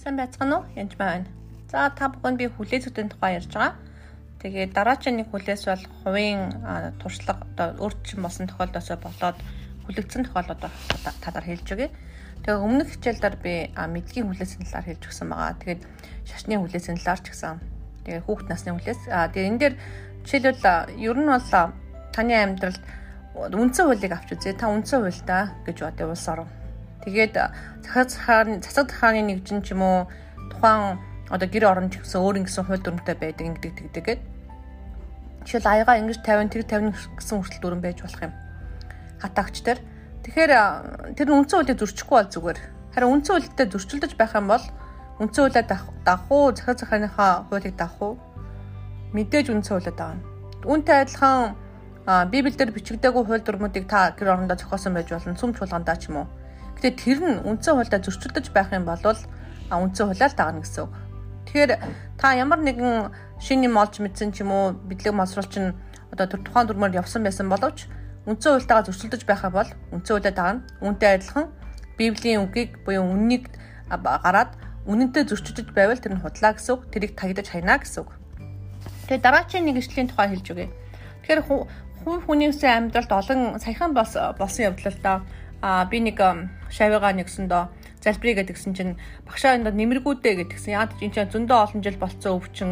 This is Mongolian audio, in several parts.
Сайн байцгаана уу? Янж байна. За та бүхэнд би хүлээ зүйн тухай ярьж байгаа. Тэгээд дараачийн нэг хүлээс бол хувийн туршлага одоо өөрчлөн болсон тохиолдосоо болоод хүлэгдсэн тохиолдод тадар хэлж өгье. Тэгээ өмнөх хичээлдэр би мэдлэгийн хүлээсийн талаар хэлж өгсөн байгаа. Тэгээд шашны хүлээсийн талаар ч гэсэн тэгээ хүүхд насны хүлээс. Аа тэгээ энэ дээр жишээлбэл ер нь бол таны амьдралд үндсэн хуулийг авч үзье. Та үндсэн хуультай гэж бодъё улс орон Тэгээд цахаг хааны цацаг хааны нэгжин ч юм уу тухайн одоо гэр орон ч гэсэн өөр ингэсэн хууль дүрмтэй байдаг ингэдэг тэгдэг гээд жишээл аяга ингэж 50 тэр 50 гэсэн хүртэл дүрм байж болох юм. Хатаагч тэр. Тэгэхээр тэр үндсэн хуулийг зөрчихгүй бол зүгээр. Харин үндсэн хуулитай зөрчилдөж байх юм бол үндсэн хуулиа дах уу, захиа захааныхаа хуулийг дах уу? Мэдээж үндсэн хуулиа даана. Үүнтэй адилхан Библиэлд бичигдээгүй хууль дүрмүүдийг та гэр орондоо зохиосон байж болно. Сүм чуулгандаа ч юм уу Гэтэ тэр нь үндсэн хуультай зөрчилдөж байх юм бол үндсэн хуулиар дагна гэсэн үг. Тэгэхээр та ямар нэгэн шинэ юм олж мэдсэн ч юм уу бидлэг масруулч нь одоо тэр тухайн дүрмээр явсан байсан боловч үндсэн хуультайгаа зөрчилдөж байхаа бол үндсэн хуулиар дагна. Үүнтэй адилхан Библийн үгийг буюу үннийг гараад үнэнтэй зөрчилдөж байвал тэр нь худлаа гэсэн үг. Тэрийг тагидаж хайна гэсэн үг. Тэгээ дараачийн нэг ишлэлийн тухай хэлж өгье. Тэгэхээр хүн хүнийсээ амьдралд олон саяхан бас болсон явдал л да а би нэг шавьгаа нэгсэндөө залбирыг гэдгсэн чинь багшаа энэ нэмэргүүдээ гэдгсэн. Ч энэ чинь зөндөө олон жил болцсон өвчин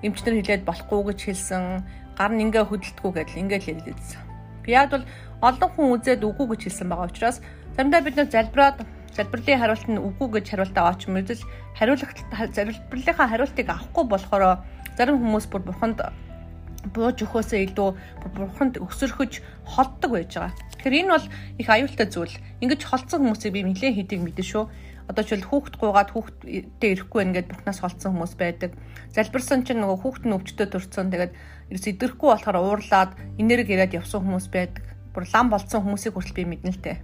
эмчнэр хилээд болохгүй гэж хэлсэн. Гар нь ингээ хөдөлтгүү гэдэл ингээ л хэлээдсэн. Би яг бол олон хүн үзээд үгүй гэж хэлсэн байгаа учраас заримдаа бид нэр залбираад залбирлын хариулт нь үгүй гэж хариултаа авч мэдэл хариулах залбирлынхаа хариултыг авахгүй болохоор зарим хүмүүс бүр бурханд бууж өгөхөөсөө илүү бурханд өсөрхөж холддог байж байгаа. Тэгэхээр энэ бол их аюултай зүйл. Ингэж холцсон хүмүүсийг би нэлээд хийдэг мэдэн шүү. Одоо ч хүүхэд гуугаад хүүхдтэй ирэхгүй ингээд бурхнаас холцсон хүмүүс байдаг. Залбирсан чинь нөгөө хүүхэд нь өвчтөд төрцөн тэгээд ерөөс идэрэхгүй болохоор уурлаад энерг ирээд явсан хүмүүс байдаг. Бүр лам болцсон хүмүүсийг хүртэл би мэднэ л дээ.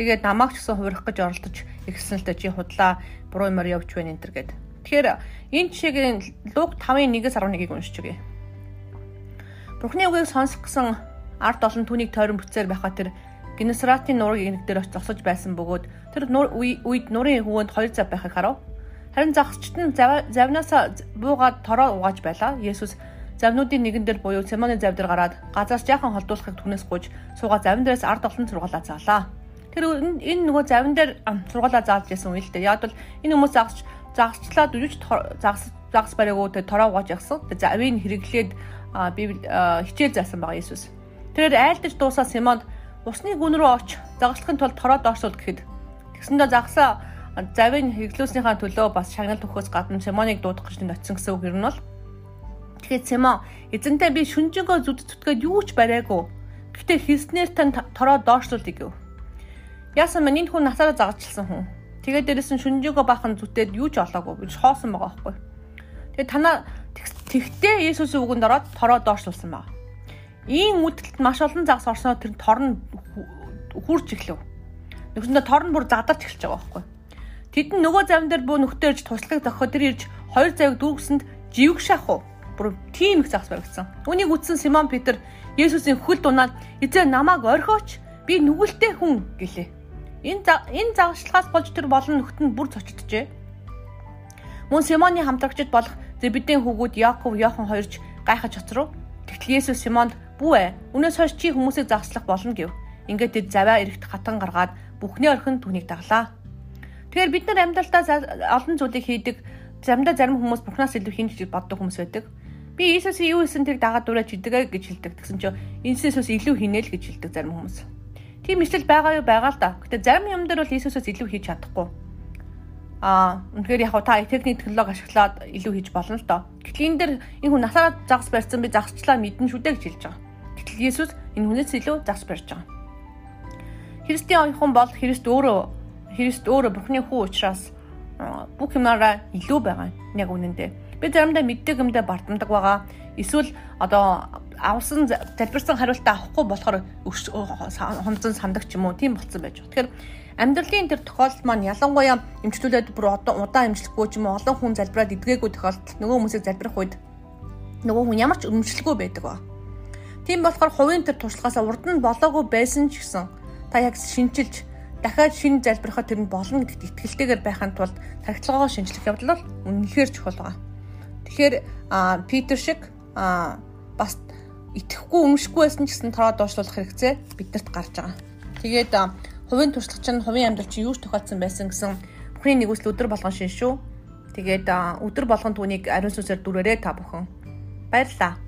Тэгээд намайг ч гэсэн хувирах гэж оролдож ирсэн л дээ чи худлаа буруу юмар явж байна энэ төр гэд. Тэгэхээр энэ жишээгийн Луг 5-ын 1-ээс 11-ийг уншиж өгье. Бурхны үгийг сонсох гэсэн ард олон түүнийг тойрон бүцээр байхаа тэр Генесаратын нуурын ирэг дээр очиж зогсож байсан бөгөөд тэр нуур үед нуурын хөвөнд хоёр зав байхыг харав. Харин загсчт нь завнаасаа буугаад тороо угааж байлаа. Есүс завнуудын нэгэн дээр буюу Симоны зав дээр гараад газраас жаахан холдуулахыг түнэс гуйж суугаа завн дээрээс ард олон сургуулаа заалаа. Тэр энэ нөгөө завн дээр сургуулаа заалж ясан үйл дээ. Яг бол энэ хүмүүс загсч загсчлаад үжиж загс загс бариагуу тэр тороо угааж явсан. Тэр завыг хэрэглээд библ хичээл заасан байгаа Есүс. Тэрээр айлдаж дуусаа Симонд усны гүн рүү оч загалахын тулд тороо доорсуул гэхэд тэгсэндээ загсаа завын хэглүүлснийхаа төлөө бас шагнал төхөөс гадна Симоныг дуудах гэж ноцсон гэсэн үг юм бол Тэгэхээр Симон эзэнтэй би шүнжэнгөө зүд зүтгээд юу ч бариагүй. Гэхдээ хийснээр тань тороо дооршлуулъя гэв. Яасан мань энэ хүн насаараа загчлсан хүн. Тэгээд дээрэс нь шүнжэнгөө бахан зүтээд юу ч олоогүй гэж хоосон байгаа байхгүй. Тэгээд танаа тэгтээ Есүсийн үгэнд ороод тороо дооршлуулсан байна. Ийм үдэлт маш олон загас орсноо тэр тор нь хурж эхлэв. Нөгөөндөө тор нь бүр задарч эхэлж байгаа байхгүй. Тэд нь нөгөө завн дээр бүү нөхдөр ирж туслах зохио тэр ирж хоёр завыг дүүгсэнд живг шах уу. Бүр тийм их загас баригдсан. Үүнийг үтсэн Симон Петр Есүсийн хөл дунаад эзээ намайг орхиоч би нүгэлтэй хүн гэлээ. Энэ энэ загшлагаас болж тэр болон нөхд нь бүр цочтжээ. Мөн Симоны хамтрагчд болох Зебедийн хүүгүүд Яаков, Йохан хоёрч гайхаж оцров. Тэгтэл Есүс Симонд Бүү ээ. Үнээс хойш чи хүмүүсийг загслах болно гэв. Ингээд тэд заваа эрэхт хатан гаргаад бүхний орхинд түүнийг даглаа. Тэгэхээр бид нар амьдралдаа олон зүйлийг хийдэг. Заримдаа зарим хүмүүс бурхнаас илүү хийн гэж боддог хүмүүс байдаг. Би Иесусийн юу хийсэн тэрийг дагаад дураж идэгэ гэж хэлдэг. Тэгсэн чинь Иесусээс илүү хийнэ л гэж хэлдэг зарим хүмүүс. Тийм ишлэл байгаа юу байгаа л да. Гэтэ зарим юм дээр бол Иесусээс илүү хийж чадахгүй. Аа, үнэхээр яг та техник технологи ашиглаад илүү хийж болно л доо. Гэтэл энэ дэр энэ хүн насаараа загас барьсан би загасчлаа мэдэн шүү дээ гэж хэлж байгаа. Гэтэл Есүс энэ хүнээс илүү загас барьж байгаа. Христийн оюухан бол Христ өөрөө Христ өөрөө Бурхны хүү учраас бүх юмараа илүү байгаа. Яг үнэндээ. Би заримдаа мэддэг юмдаа бартамдаг байгаа. Эсвэл одоо авсан залбирсан хариултаа авахгүй болохоор хонцон сандаг ч юм уу тийм болцсон байж. Тэгэхээр амьдралын тэр тохиолдол маань ялангуяа эмчтүүлээд бүр удаан эмчлэхгүй ч юм уу олон хүн залбираад идгээгүй тохиолдолд нөгөө хүмүүсийг залбирах үед нөгөө хүн ямар ч өмчлөгүй байдаг ба. Тийм болохоор хувийн төр туршлагаас урд нь болоогүй байсан ч гэсэн та яг шинчилж дахиад шинэ залбирахад тэр нь болно гэдэгт итгэлтэйгээр байхын тулд тархитлагоо шинжлэх явдал бол үнэхээр чухал байна. Тэгэхээр Питер шиг бас итгэхгүй өмшгүй байсан ч гэсэн тороо доошлуулах хэрэгцээ биднэрт гарч байгаа. Тэгээд хувийн туршлага чинь хувийн амьдрал чинь юу ч тохиолдсон байсан гэсэн бүхний нэгүсэл өдөр болгон шин шүү. Тэгээд өдөр болгон түүнийг ариун сүнсээр дүрээрээ та бүхэн баярлалаа.